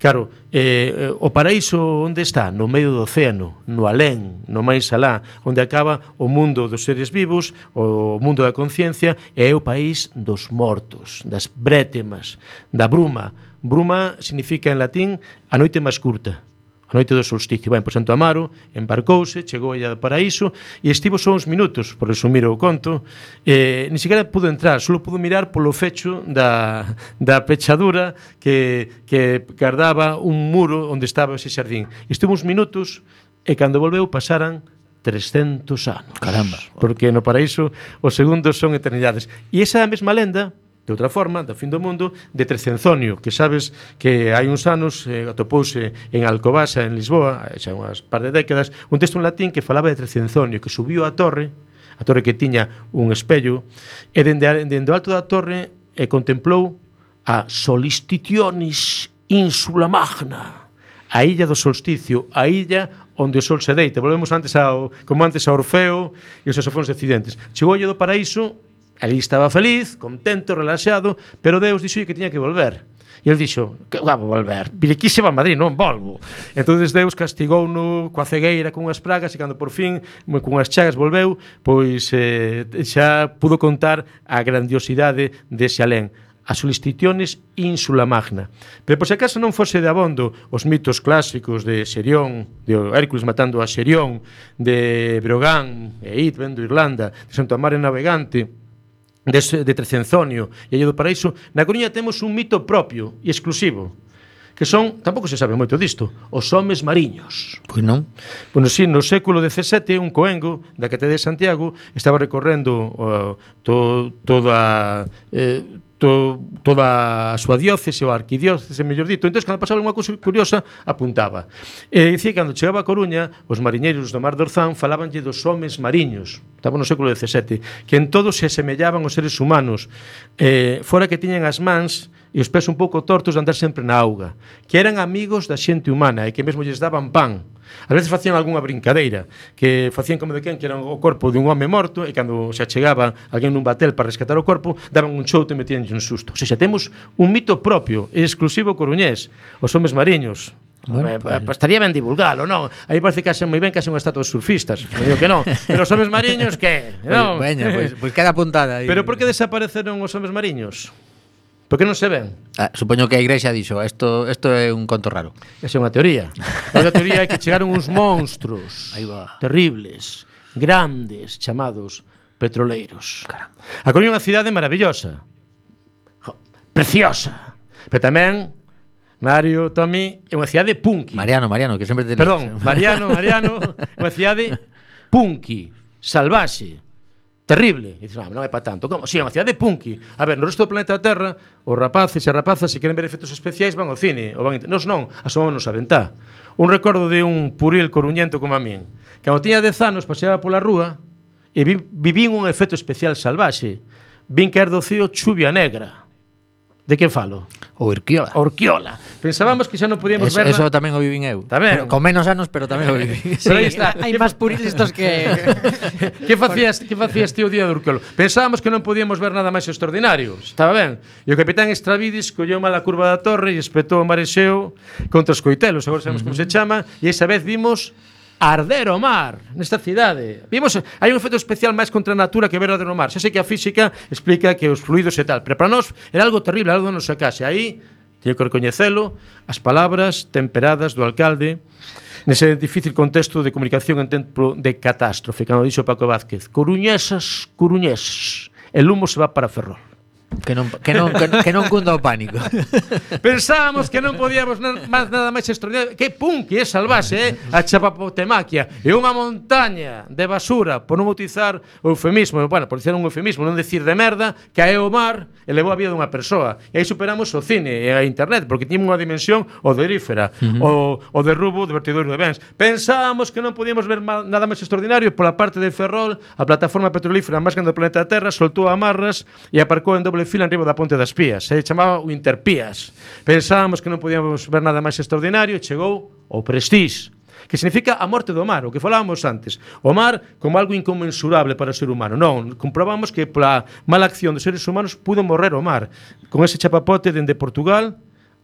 S4: Claro, eh, eh, o paraíso onde está? No medio do océano, no alén, no máis alá, onde acaba o mundo dos seres vivos, o mundo da conciencia, e é o país dos mortos, das brétemas, da bruma. Bruma significa en latín a noite máis curta a noite do solsticio. Ben, por Santo Amaro embarcouse, chegou a Illa do Paraíso e estivo só uns minutos, por resumir o conto, eh, ni siquiera pudo entrar, só pudo mirar polo fecho da, da pechadura que, que guardaba un muro onde estaba ese xardín. Estivo uns minutos e cando volveu pasaran 300 anos.
S2: Caramba.
S4: Porque no paraíso os segundos son eternidades. E esa mesma lenda de outra forma, da fin do mundo, de Trecenzonio, que sabes que hai uns anos eh, atopouse en Alcobasa, en Lisboa, xa unhas par de décadas, un texto en latín que falaba de Trecenzonio, que subiu a torre, a torre que tiña un espello, e dende, dende o alto da torre e contemplou a Solstitionis Insula Magna, a illa do solsticio, a illa onde o sol se deita. Volvemos antes ao, como antes a Orfeo e os saxofóns de accidentes. Chegou o do paraíso Ali estaba feliz, contento, relaxado, pero Deus dixo que tiña que volver. E el dixo, que vou volver, vire aquí se va a Madrid, non volvo. Entonces Deus castigou no coa cegueira, con unhas pragas, e cando por fin, con as chagas volveu, pois eh, xa pudo contar a grandiosidade dese alén as solicitaciones ínsula magna. Pero por se acaso non fose de abondo os mitos clásicos de Serión, de Hércules matando a Serión, de Brogán e Id vendo Irlanda, de Santo Amaro navegante, de, de Trecenzonio e Allo do Paraíso, na Coruña temos un mito propio e exclusivo que son, tampouco se sabe moito disto, os homes mariños.
S2: Pois non.
S4: Bueno, si, no século XVII, un coengo da Catedral de Santiago estaba recorrendo uh, to, toda, eh, to, toda a súa diócese ou arquidiócese, mellor dito. Entón, cando pasaba unha cousa curiosa, apuntaba. E dicía que cando chegaba a Coruña, os mariñeiros do Mar de Orzán falabanlle dos homes mariños, estaba no século XVII, que en todos se asemellaban aos seres humanos, eh, fora que tiñan as mans e os pés un pouco tortos de andar sempre na auga, que eran amigos da xente humana e que mesmo lles daban pan. Ás veces facían algunha brincadeira, que facían como de quen que era o corpo dun home morto e cando se achegaba alguén nun batel para rescatar o corpo, daban un chouto e metían un susto. O sea, xa temos un mito propio e exclusivo coruñés, os homes mariños, Bueno, eh, pues, estaría ben divulgalo, non? Aí parece que hacen moi ben que hacen unha estatua de surfistas. Me digo que non. Pero os homes mariños que, (laughs) non?
S2: Veña, pois pues, pues queda apuntada (laughs) aí.
S4: Pero por que desapareceron os homes mariños? Por que non se ven?
S2: Ah, supoño que a igrexa dixo, isto isto é un conto raro.
S4: Esa é unha teoría. A teoría é que chegaron uns monstruos (laughs) terribles, grandes, chamados petroleiros. Caramba. A Coruña é unha cidade maravillosa. Jo, preciosa. Pero tamén Mario, Tommy, é unha cidade punky.
S2: Mariano, Mariano, que sempre te
S4: Perdón, (laughs) Mariano, Mariano, é unha cidade punky, salvaxe terrible. E dices, ah, non é para tanto. Como? Si, é unha cidade punky. A ver, no resto do planeta Terra, os rapaces e as rapazas, se queren ver efectos especiais, van ao cine. Ou van... Nos non, asomámonos a ventá. Un recordo de un puril coruñento como a min, cando tiña 10 anos paseaba pola rúa e vi, vivín un efecto especial salvaxe. Vin caer do ceo chuvia negra. De que falo?
S2: O Urquiola.
S4: Urquiola. Pensábamos que xa non podíamos ver.
S2: Eso tamén o vivín eu.
S4: Tamén.
S2: Pero, con menos anos, pero tamén o vivín. (laughs)
S4: sí, pero aí está.
S3: Hai máis puristas que (laughs)
S4: Que facías, que facías ti o día do Urquiola? Pensábamos que non podíamos ver nada máis extraordinario. Estaba ben. E o capitán Estravidis colleu mal a curva da torre e espetou o marexeo contra os coitelos, agora sabemos uh -huh. como se chama, e esa vez vimos arder o mar nesta cidade. Vimos, hai un efecto especial máis contra a natura que ver arder o mar. Xa sei que a física explica que os fluidos e tal, pero para nós era algo terrible, algo non se case. Aí, teño que recoñecelo, as palabras temperadas do alcalde nese difícil contexto de comunicación en tempo de catástrofe, cando dixo Paco Vázquez, coruñesas, coruñeses, el humo se va para Ferrol.
S2: Que non, que non, que, que non cunda o pánico. (laughs)
S4: Pensábamos que non podíamos na, máis nada máis extraordinario. Que pum, que é salvase eh? a Chapapotemaquia. É unha montaña de basura, por non utilizar o eufemismo, bueno, por dicir un eufemismo, non decir de merda, que é o mar e levou a vida dunha persoa. E aí superamos o cine e a internet, porque tiña unha dimensión odorífera, uh -huh. o, o derrubo de vertedor de bens. Pensábamos que non podíamos ver nada máis extraordinario pola parte de Ferrol, a plataforma petrolífera máis grande do planeta Terra soltou amarras e aparcou en doble doble fila en riba da ponte das Pías, se eh? chamaba o Interpías. Pensábamos que non podíamos ver nada máis extraordinario e chegou o Prestige, que significa a morte do mar, o que falábamos antes. O mar como algo inconmensurable para o ser humano. Non, comprobamos que pola mala acción dos seres humanos pudo morrer o mar, con ese chapapote dende Portugal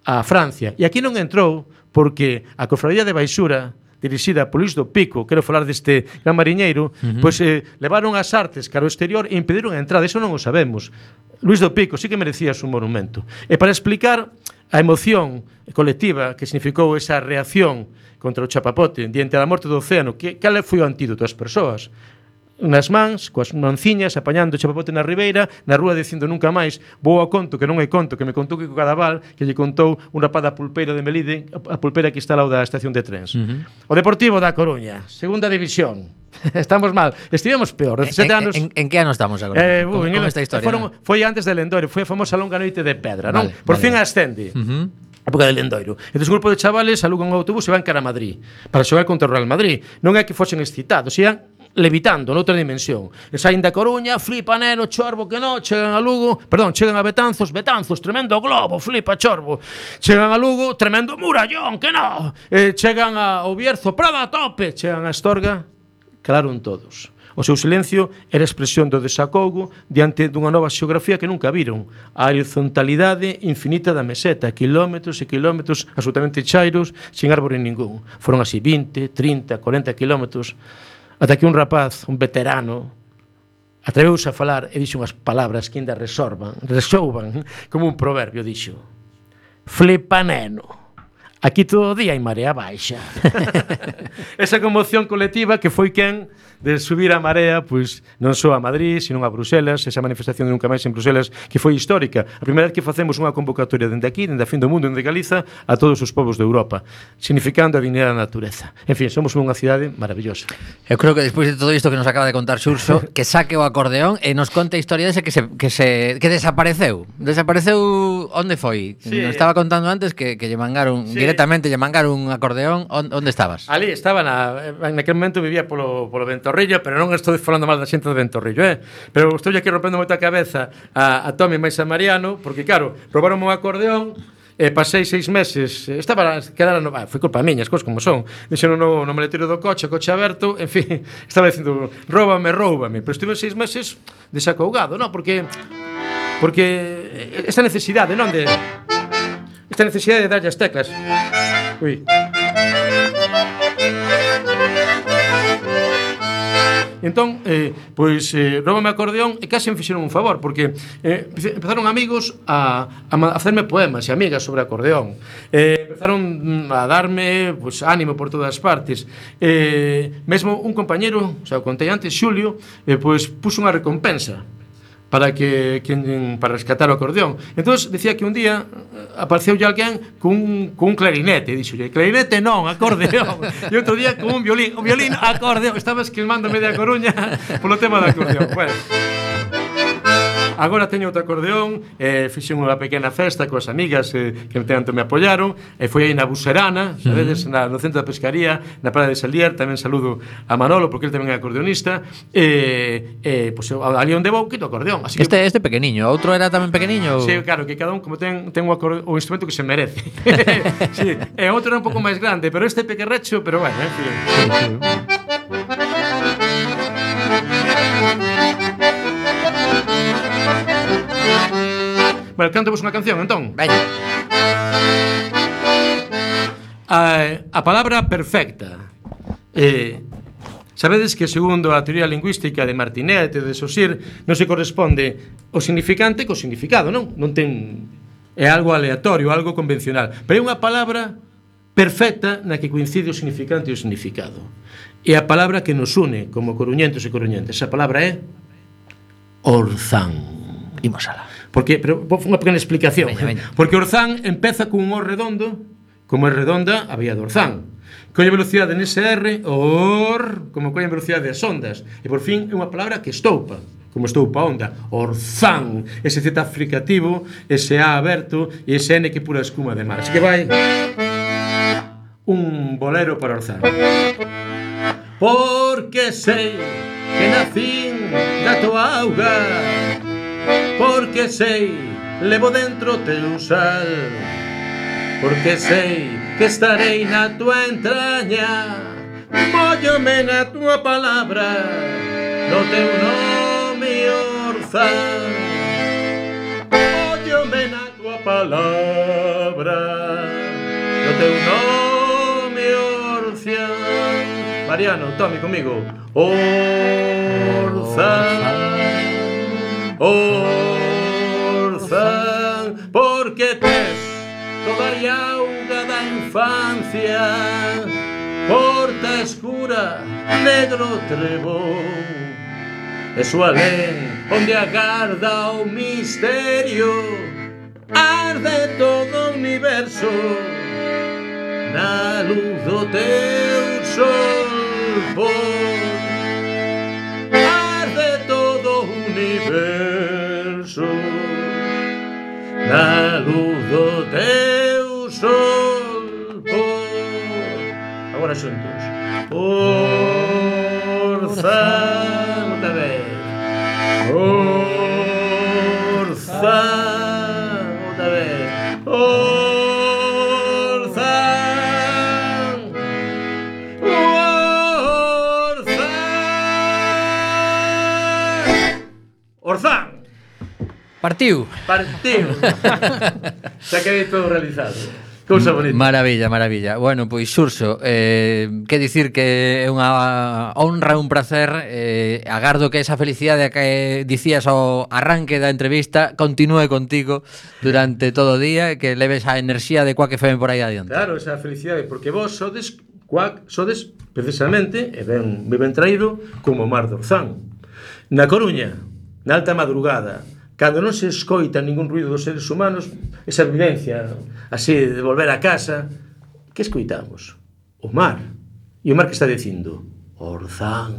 S4: a Francia. E aquí non entrou porque a cofradía de Baixura dirixida a Luis do Pico, quero falar deste gran mariñeiro, uh -huh. pois eh, levaron as artes cara ao exterior e impediron a entrada, eso non o sabemos. Luis do Pico sí que merecía un monumento. E para explicar a emoción colectiva que significou esa reacción contra o chapapote diante da morte do océano, que cal foi o antídoto ás persoas? nas mans, coas manciñas, apañando chapapote na ribeira, na rúa dicindo nunca máis, vou ao conto, que non é conto, que me contou Kiko Cadaval, que lle contou un rapaz da pulpeira de Melide, a pulpeira que está ao da estación de trens. Uh -huh. O Deportivo da Coruña, segunda división. (laughs) estamos mal, estivemos peor, 17 anos.
S2: En, en, que ano estamos agora?
S4: Eh,
S2: uh,
S4: con, en,
S2: esta historia.
S4: Foron. Foi antes de Lendoiro, foi a famosa longa noite de pedra,
S2: vale,
S4: non? Por
S2: vale.
S4: fin ascende.
S2: Uh -huh
S4: época de Lendoiro. Entón, grupo de chavales alugan un autobús e van cara a Madrid para xogar contra o Real Madrid. Non é que fosen excitados, ian levitando noutra dimensión. E saen da Coruña, flipa neno, Chorbo, que no, chegan a Lugo, perdón, chegan a Betanzos, Betanzos, tremendo globo, flipa Chorbo. Chegan a Lugo, tremendo murallón, que no. E chegan a Obierzo, Prada a tope, chegan a Astorga, calaron todos. O seu silencio era expresión do desacougo diante dunha nova xeografía que nunca viron, a horizontalidade infinita da meseta, quilómetros e quilómetros absolutamente chairos, sin árbore ningún. Foron así 20, 30, 40 quilómetros. Ata que un rapaz, un veterano, atreveuse a falar e dixo unhas palabras que ainda resorban, resouban, (laughs) como un proverbio dixo. Flipaneno. Aquí todo o día hai marea baixa. (laughs) (laughs) Esa conmoción colectiva que foi quen de subir a marea, pois non só a Madrid, sino a Bruselas, esa manifestación de nunca máis en Bruselas que foi histórica. A primeira vez que facemos unha convocatoria dende aquí, dende a fin do mundo, dende Galiza, a todos os povos de Europa, significando a dignidade da natureza. En fin, somos unha cidade maravillosa.
S2: Eu creo que despois de todo isto que nos acaba de contar Xurxo, que saque o acordeón e nos conte a historia dese que se que se que desapareceu. Desapareceu onde foi?
S4: Sí.
S2: Nos estaba contando antes que que lle mangaron
S4: sí.
S2: directamente lle mangaron un acordeón, onde estabas?
S4: Ali estaba na en aquel momento vivía polo polo ventana Ventorrillo, pero non estou falando mal da xente de Ventorrillo, eh? Pero estou aquí rompendo moita cabeza a, a Tommy máis a Mariano, porque claro, roubaron un acordeón, e pasei seis meses, estaba quedara no, ah, foi culpa miña, as cousas como son. Dixen no, no maletero do coche, coche aberto, en fin, (laughs) estaba dicindo, róbame, róbame, pero estive seis meses desacougado, non, porque porque esta necesidade, non de esta necesidade de darlle as teclas. Ui. Entón, eh, pois, eh, roubame acordeón e casi me fixeron un favor, porque eh, empezaron amigos a, a hacerme poemas e amigas sobre acordeón. Eh, empezaron mm, a darme pois, ánimo por todas as partes. Eh, mesmo un compañero, xa o contei antes, Xulio, eh, pois, puso unha recompensa para que quen, para rescatar o acordeón. Entón decía que un día eh, apareceu alguén cun, cun clarinete, e dixolle, clarinete non, acordeón. (laughs) E outro día cun violín, o violín acordeón, estaba esquilmándome de a Coruña (laughs) polo tema do acordeón. Bueno. Agora teño outro acordeón, eh, fixen unha pequena festa coas amigas eh, que tanto me apoyaron e foi aí na Buserana, sabedes, uh -huh. na, no centro da pescaría, na Praia de Salier, tamén saludo a Manolo, porque ele tamén é acordeonista, e, eh, eh, pois, pues, ali onde vou, quito acordeón. Así que...
S2: Este, este pequeniño, outro era tamén pequeniño?
S4: Sí, claro, que cada un como ten, ten o, acorde... o instrumento que se merece. (laughs) (laughs) sí, e outro era un pouco máis grande, pero este pequerrecho, pero bueno, en fin. Vale, cantamos unha canción, entón.
S2: Veña.
S4: A, a palabra perfecta. Eh, Sabedes que segundo a teoría lingüística de Martinet e de Saussure non se corresponde o significante co significado, non? Non ten é algo aleatorio, algo convencional, pero é unha palabra perfecta na que coincide o significante e o significado. E a palabra que nos une como coruñentos e coruñentes, a palabra é orzán.
S2: Imos alá.
S4: Porque, pero vou unha pequena explicación.
S2: Veña, veña.
S4: Porque Orzán empeza cun O redondo, como é redonda a vía de Orzán. Colle velocidade nese R, or, como colle velocidade as ondas. E por fin é unha palabra que estoupa como estoupa onda, orzán, ese Z fricativo, ese A aberto e ese N que pura escuma de mar. Así que vai un bolero para orzán. Porque sei que nacín da tua auga Porque sei, levo dentro teu sal. Porque sei que estarei na tua entraña Móllome na tua palabra No teu nome orzán Móllome na tua palabra No teu nome orcián Mariano, tome comigo Orzán Orzán, porque tes toda a auga da infancia. Porta escura negro trebón e súa lei onde agarda o misterio arde todo o universo. Na luz do teu sol por Eu por. Agora xuntos. Orza Outra vez Orza Outra vez Orza Orza Orzán.
S2: Partiu.
S4: Partiu. (laughs) Xa que todo realizado. Cousa bonita.
S2: Maravilla, maravilla. Bueno, pois Xurxo, eh, que dicir que é unha honra, un placer, eh, agardo que esa felicidade que dicías ao arranque da entrevista continúe contigo durante todo o día, que leves a enerxía de Quack que por aí adiante.
S4: Claro, esa felicidade, porque vos sodes cuac, sodes precisamente, e ben, ben traído, como Mar do Orzán. Na Coruña, na alta madrugada, cando non se escoita ningún ruido dos seres humanos, esa vivencia así de volver a casa, que escoitamos? O mar. E o mar que está dicindo? Orzán.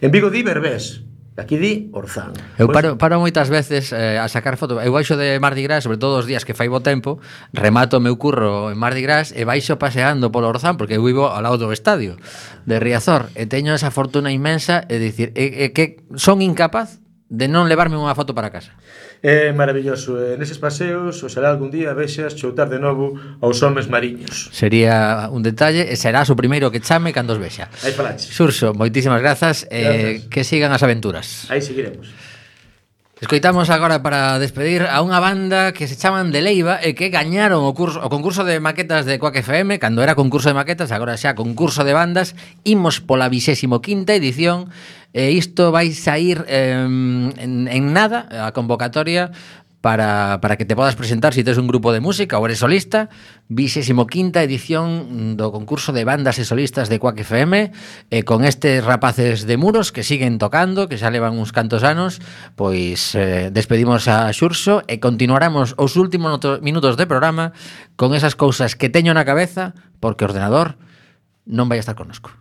S4: En Vigo di Berbés. Aquí di Orzán.
S2: Eu
S4: pois-
S2: paro, paro moitas veces eh, a sacar foto. Eu baixo de Mardi Gras, sobre todo os días que fai bo tempo, remato o meu curro en Mardi Gras e baixo paseando polo Orzán, porque eu vivo ao lado do estadio de Riazor. E teño esa fortuna inmensa e dicir, e, é que son incapaz de non levarme unha foto para casa.
S4: É maravilloso. E neses paseos, oxalá algún día vexas choutar de novo aos homes mariños.
S2: Sería un detalle e serás o primeiro que chame cando os vexa.
S4: Aí falaxe.
S2: Xurxo, moitísimas grazas,
S4: grazas.
S2: Eh, que sigan as aventuras.
S4: Aí seguiremos.
S2: Escoitamos agora para despedir a unha banda que se chaman De Leiva e que gañaron o, curso, o concurso de maquetas de Quack FM cando era concurso de maquetas, agora xa concurso de bandas imos pola 25ª edición E isto vai sair eh, en, en nada a convocatoria para, para que te podas presentar si tes un grupo de música ou eres solista, 25ª edición do concurso de bandas e solistas de Quack FM, eh, con estes rapaces de muros que siguen tocando, que xa levan uns cantos anos, pois eh, despedimos a Xurxo e continuaremos os últimos minutos de programa con esas cousas que teño na cabeza, porque o ordenador non vai estar connosco.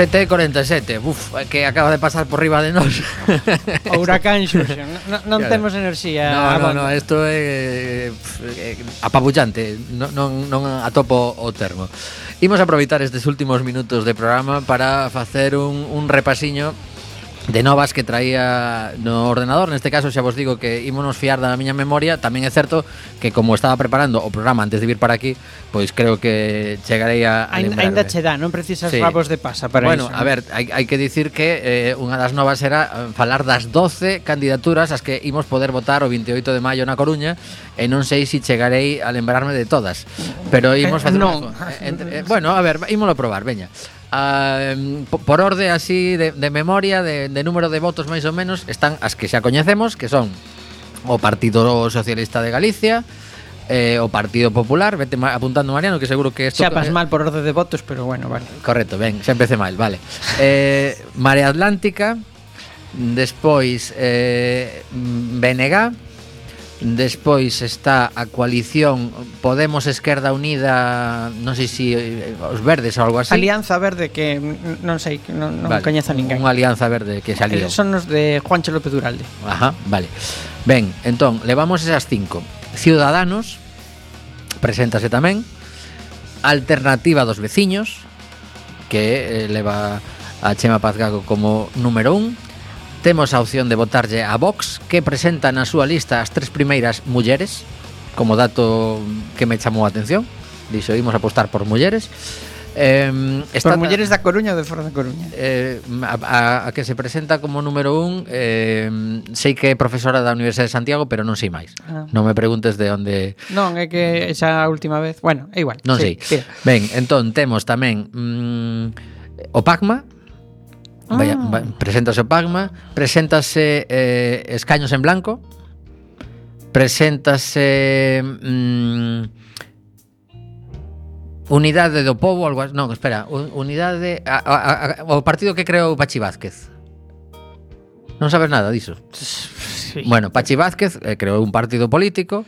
S2: 7.47, buf, que acaba de pasar por riba de nós
S3: O huracán Xuxen, (laughs) non, non
S2: claro.
S3: temos enerxía
S2: No, no, no, isto é, eh, eh apabullante, non, non, non atopo o termo. Imos aproveitar estes últimos minutos de programa para facer un, un repasiño de novas que traía no ordenador Neste caso xa vos digo que ímonos fiar da miña memoria Tamén é certo que como estaba preparando o programa antes de vir para aquí Pois creo que chegarei a, a
S3: Ain, Ainda che dá, non precisas
S2: sí.
S3: rabos de pasa para
S2: bueno,
S3: iso Bueno,
S2: a ver, hai, hai que dicir que eh, unha das novas era eh, falar das 12 candidaturas As que imos poder votar o 28 de maio na Coruña E non sei se si chegarei a lembrarme de todas Pero imos
S3: eh,
S2: facer eh, non. Eh, entre, eh, bueno, a ver, ímolo probar, veña Uh, por orde así de, de memoria de, de número de votos máis ou menos están as que xa coñecemos que son o Partido Socialista de Galicia eh, o Partido Popular vete apuntando Mariano que seguro que esto
S3: xa pas mal por orde de votos pero bueno vale.
S2: Correcto ben xa empecé mal vale. (laughs) Eh, Marea Atlántica despois eh, BNG Despois está a coalición Podemos Esquerda Unida, non sei se si, eh, os verdes ou algo así.
S3: Alianza Verde que non sei, non, non
S2: vale.
S3: coñezo ninguén.
S2: Unha Alianza Verde que saliu.
S3: Eh, son os de Juancho López Duralde.
S2: Ajá, vale. Ben, entón, levamos esas cinco. Ciudadanos preséntase tamén. Alternativa dos veciños que eh, leva a Chema Pazgago como número un Temos a opción de votarlle a Vox, que presenta na súa lista as tres primeiras mulleres, como dato que me chamou a atención. Dixo, imos apostar por mulleres. Eh, está
S3: por mulleres da Coruña ou de fora da Coruña?
S2: Eh, a, a, a que se presenta como número un eh, Sei que é profesora da Universidade de Santiago Pero non sei máis
S3: ah.
S2: Non me preguntes de onde
S3: Non, é que xa a última vez Bueno, é igual
S2: Non
S3: sí,
S2: sei
S3: tira.
S2: Ben, entón temos tamén mm, O PACMA Vaya,
S3: ah.
S2: preséntase o Pagma, preséntase eh, Escaños en Blanco, preséntase mm, Unidade do Povo, algo, non, espera, Unidade a, a, a, o partido que creou Pachi Vázquez. Non sabes nada diso.
S3: Sí.
S2: Bueno, Pachi Vázquez eh, creou un partido político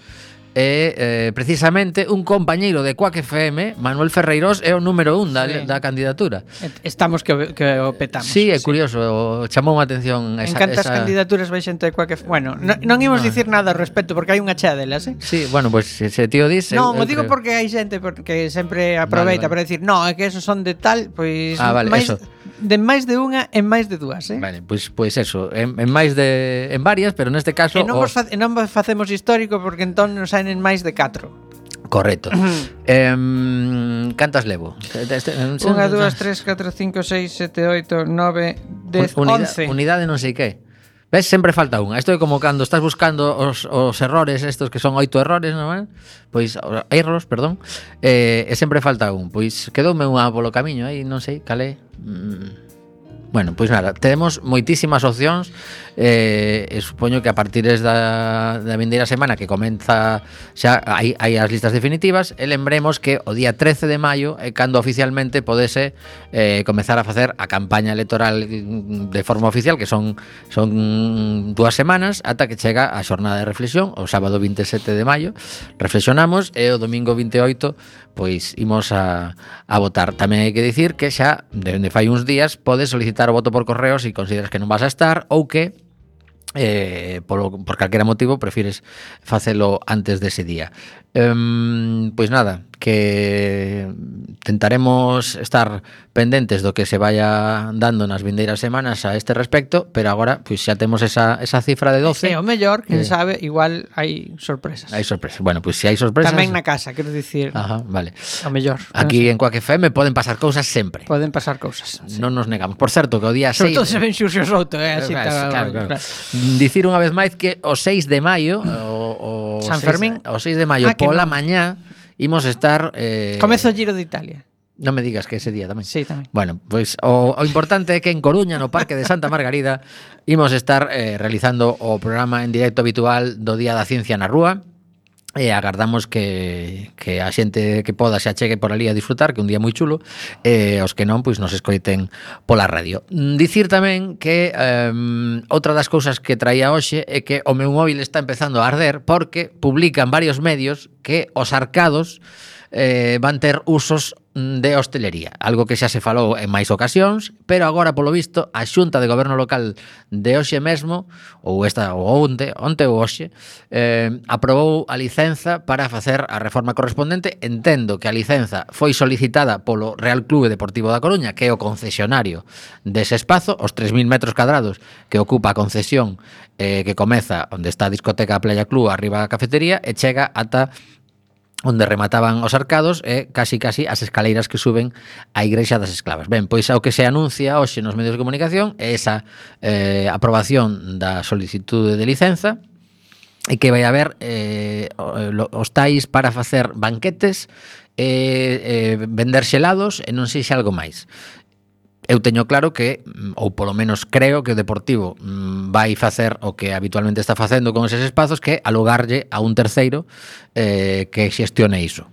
S2: E eh, precisamente un compañeiro de Quack FM Manuel Ferreirós é o número un da,
S3: sí.
S2: da candidatura
S3: Estamos que, que o petamos
S2: Sí, é curioso, sí. chamou a atención esa, En
S3: cantas
S2: esa...
S3: candidaturas vai xente de Quack FM Bueno, non, non imos no. dicir nada ao respecto Porque hai unha chea delas, eh?
S2: Sí, bueno, pois pues, se tío dice
S3: Non, mo digo creo... porque hai xente que sempre aproveita
S2: vale, vale.
S3: Para decir, no, é que esos son de tal Pois pues,
S2: ah, vale,
S3: máis...
S2: eso
S3: de máis de unha en máis de dúas, eh?
S2: Vale, pois pues, pois pues eso, en, en máis de en varias, pero neste caso
S3: E non vos, fa, non facemos histórico porque entón nos saen en máis de 4.
S2: Correcto. (clears throat) eh, cantas levo?
S3: 1, 2, 3, 4, 5, 6, 7, 8, 9,
S2: 10,
S3: 11
S2: Unidade non sei que Ves, sempre falta unha. Isto é como cando estás buscando os, os errores, estos que son oito errores, non é? Pois, erros, perdón, eh, e sempre falta un. Pois, quedoume unha polo camiño, aí non sei, calé. Mm, Bueno, pois nada, temos moitísimas opcións. Eh, e supoño que a partir da, da vindeira semana que comeza xa hai, hai as listas definitivas e lembremos que o día 13 de maio é cando oficialmente podese eh, comezar a facer a campaña electoral mm, de forma oficial que son son dúas semanas ata que chega a xornada de reflexión o sábado 27 de maio. Reflexionamos e o domingo 28 pois imos a, a votar. Tamén hai que dicir que xa dende fai uns días pode solicitar o voto por correo se consideras que non vas a estar ou que eh, polo, por calquera motivo prefires facelo antes dese día. Um, Pois nada, que tentaremos estar pendentes do que se vaya dando nas vindeiras semanas a este respecto Pero agora pois xa temos esa, esa cifra de 12
S3: É o mellor, quen eh, sabe, igual hai sorpresas.
S2: Hai sorpresas, bueno, pois se hai sorpresas
S3: Tamén na casa, quero dicir.
S2: Ajá, vale.
S3: O mellor
S2: Aquí no en Coaque FM poden pasar cousas sempre.
S3: Poden pasar cousas sí.
S2: Non nos negamos. Por certo, que o día 6
S3: Sobre todo se ven xurxos outro, eh, así,
S2: claro,
S3: claro,
S2: claro. claro dicir unha vez máis que o 6 de maio, o, o
S3: San
S2: 6,
S3: Fermín,
S2: o 6 de maio
S3: ah,
S2: pola
S3: no.
S2: mañá imos estar eh
S3: Comezo o Giro de Italia.
S2: Non me digas que ese día tamén.
S3: Sí, tamén.
S2: Bueno, pois o, o importante é que en Coruña, no Parque de Santa Margarida, imos estar eh, realizando o programa en directo habitual do Día da Ciencia na Rúa. E agardamos que, que a xente que poda se achegue por ali a disfrutar, que un día moi chulo, e os que non, pois nos escoiten pola radio. Dicir tamén que eh, outra das cousas que traía hoxe é que o meu móvil está empezando a arder porque publican varios medios que os arcados eh, van ter usos de hostelería, algo que xa se falou en máis ocasións, pero agora polo visto a Xunta de Goberno Local de hoxe mesmo, ou esta ou onte, onte ou hoxe, eh, aprobou a licenza para facer a reforma correspondente. Entendo que a licenza foi solicitada polo Real Clube Deportivo da Coruña, que é o concesionario dese espazo, os 3.000 metros cadrados que ocupa a concesión eh, que comeza onde está a discoteca Playa Club, arriba a cafetería, e chega ata onde remataban os arcados e casi casi as escaleiras que suben á Igrexa das Esclavas. Ben, pois ao que se anuncia hoxe nos medios de comunicación é esa eh, aprobación da solicitude de licenza e que vai haber eh, eh os tais para facer banquetes e eh, eh, vender xelados e non sei se algo máis eu teño claro que, mm, ou polo menos creo que o Deportivo mm, vai facer o que habitualmente está facendo con eses espazos que alugarlle a un terceiro eh, que xestione iso.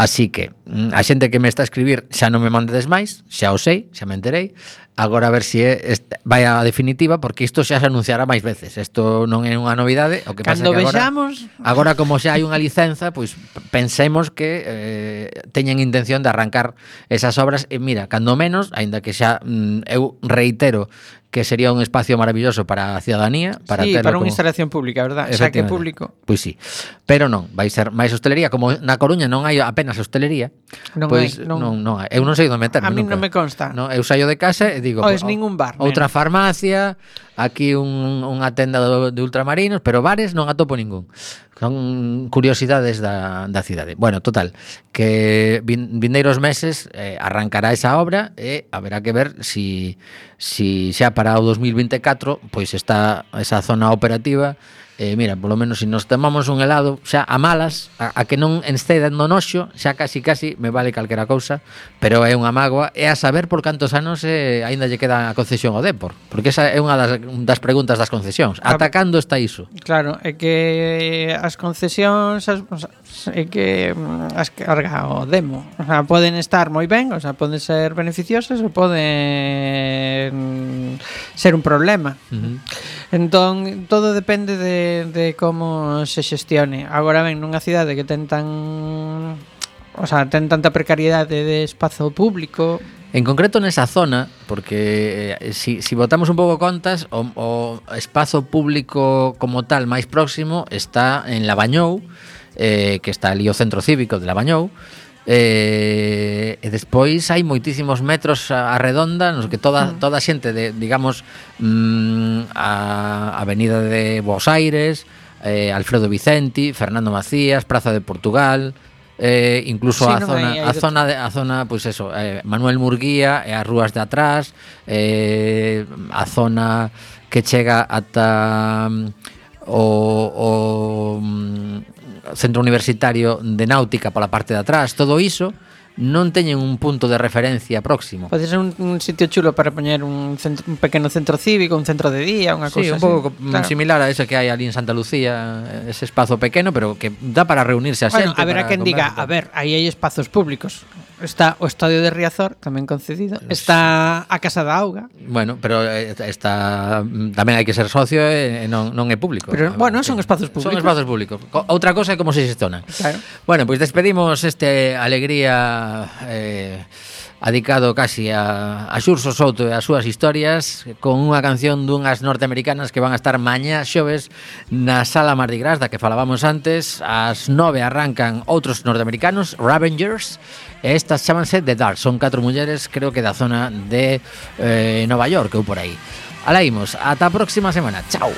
S2: Así que, mm, a xente que me está a escribir xa non me mandedes máis, xa o sei, xa me enterei, Agora a ver se é esta, vai a definitiva porque isto xa se anunciará máis veces. Isto non é unha novidade, o que
S3: Cando
S2: pasa que
S3: vexamos...
S2: agora, agora como xa hai unha licenza, pois pensemos que eh, teñen intención de arrancar esas obras e mira, cando menos, aínda que xa mm, eu reitero que sería un espacio maravilloso para a ciudadanía, para
S3: sí, para
S2: como...
S3: unha instalación pública, verdad? Xa que público.
S2: Pois sí. Pero non, vai ser máis hostelería, como na Coruña non hai apenas hostelería,
S3: non
S2: pois
S3: hai, non...
S2: non, non hai. Eu non sei onde meterme.
S3: A mí
S2: nunca.
S3: non me consta.
S2: No, eu saio de casa e digo,
S3: es
S2: pues,
S3: ningún bar.
S2: Outra farmacia, aquí un, unha tenda do, de ultramarinos, pero bares non atopo ningún. Son curiosidades da, da cidade. Bueno, total, que vin, vindeiros meses eh, arrancará esa obra e haberá que ver si, si xa para o 2024 pois está esa zona operativa eh, mira, polo menos se si nos tomamos un helado xa a malas, a, a que non enceda no noxo, xa casi casi me vale calquera cousa, pero é unha mágoa e a saber por cantos anos eh, aínda lle queda a concesión ao Depor, porque esa é unha das, das preguntas das concesións.
S3: Ah,
S2: Ata cando está iso?
S3: Claro, é que as concesións as, é que mm, as carga o demo, o sea, poden estar moi ben, o sea, poden ser beneficiosas ou poden ser un problema.
S2: Uh -huh.
S3: Entón, todo depende de, de como se xestione. Agora ben, nunha cidade que ten tan... O sea, ten tanta precariedade de espazo público...
S2: En concreto nesa zona, porque eh, si, si botamos un pouco contas, o, o espazo público como tal máis próximo está en Labañou, eh, que está ali o centro cívico de Labañou, Eh, e despois hai moitísimos metros a, a redonda nos que toda toda a xente de, digamos, mm, a Avenida de Buenos Aires, eh, Alfredo Vicenti, Fernando Macías, Praza de Portugal, eh, incluso
S3: sí,
S2: a,
S3: no
S2: zona,
S3: a, zona,
S2: a zona de, a zona, pois pues eso, eh, Manuel Murguía e as rúas de atrás, eh, a zona que chega ata mm, o, o mm, centro universitario de náutica pola parte de atrás, todo iso non teñen un punto de referencia próximo.
S3: Pode ser un, un sitio chulo para poñer un, centro, un pequeno centro cívico, un centro de día, unha
S2: sí,
S3: cousa
S2: un pouco así.
S3: claro.
S2: similar a ese que hai ali en Santa Lucía, ese espazo pequeno, pero que dá para reunirse a
S3: bueno,
S2: xente.
S3: Bueno, a ver a quen diga, a ver, aí hai espazos públicos. Está o Estadio de Riazor, tamén concedido. Está a Casa da Auga.
S2: Bueno, pero eh, está tamén hai que ser socio e non, non é público.
S3: Pero,
S2: ah,
S3: bueno, son espazos públicos.
S2: Son espazos públicos. Outra cosa é como se xestonan.
S3: Claro.
S2: Bueno, pois pues despedimos este alegría eh, adicado casi a, a Xurso Souto e as súas historias con unha canción dunhas norteamericanas que van a estar mañá xoves na sala Mardi Gras da que falábamos antes. Ás nove arrancan outros norteamericanos Ravengers e estas chamanse The Dark. Son catro mulleres creo que da zona de eh, Nova York ou por aí. Alaímos, ata a próxima semana, chao.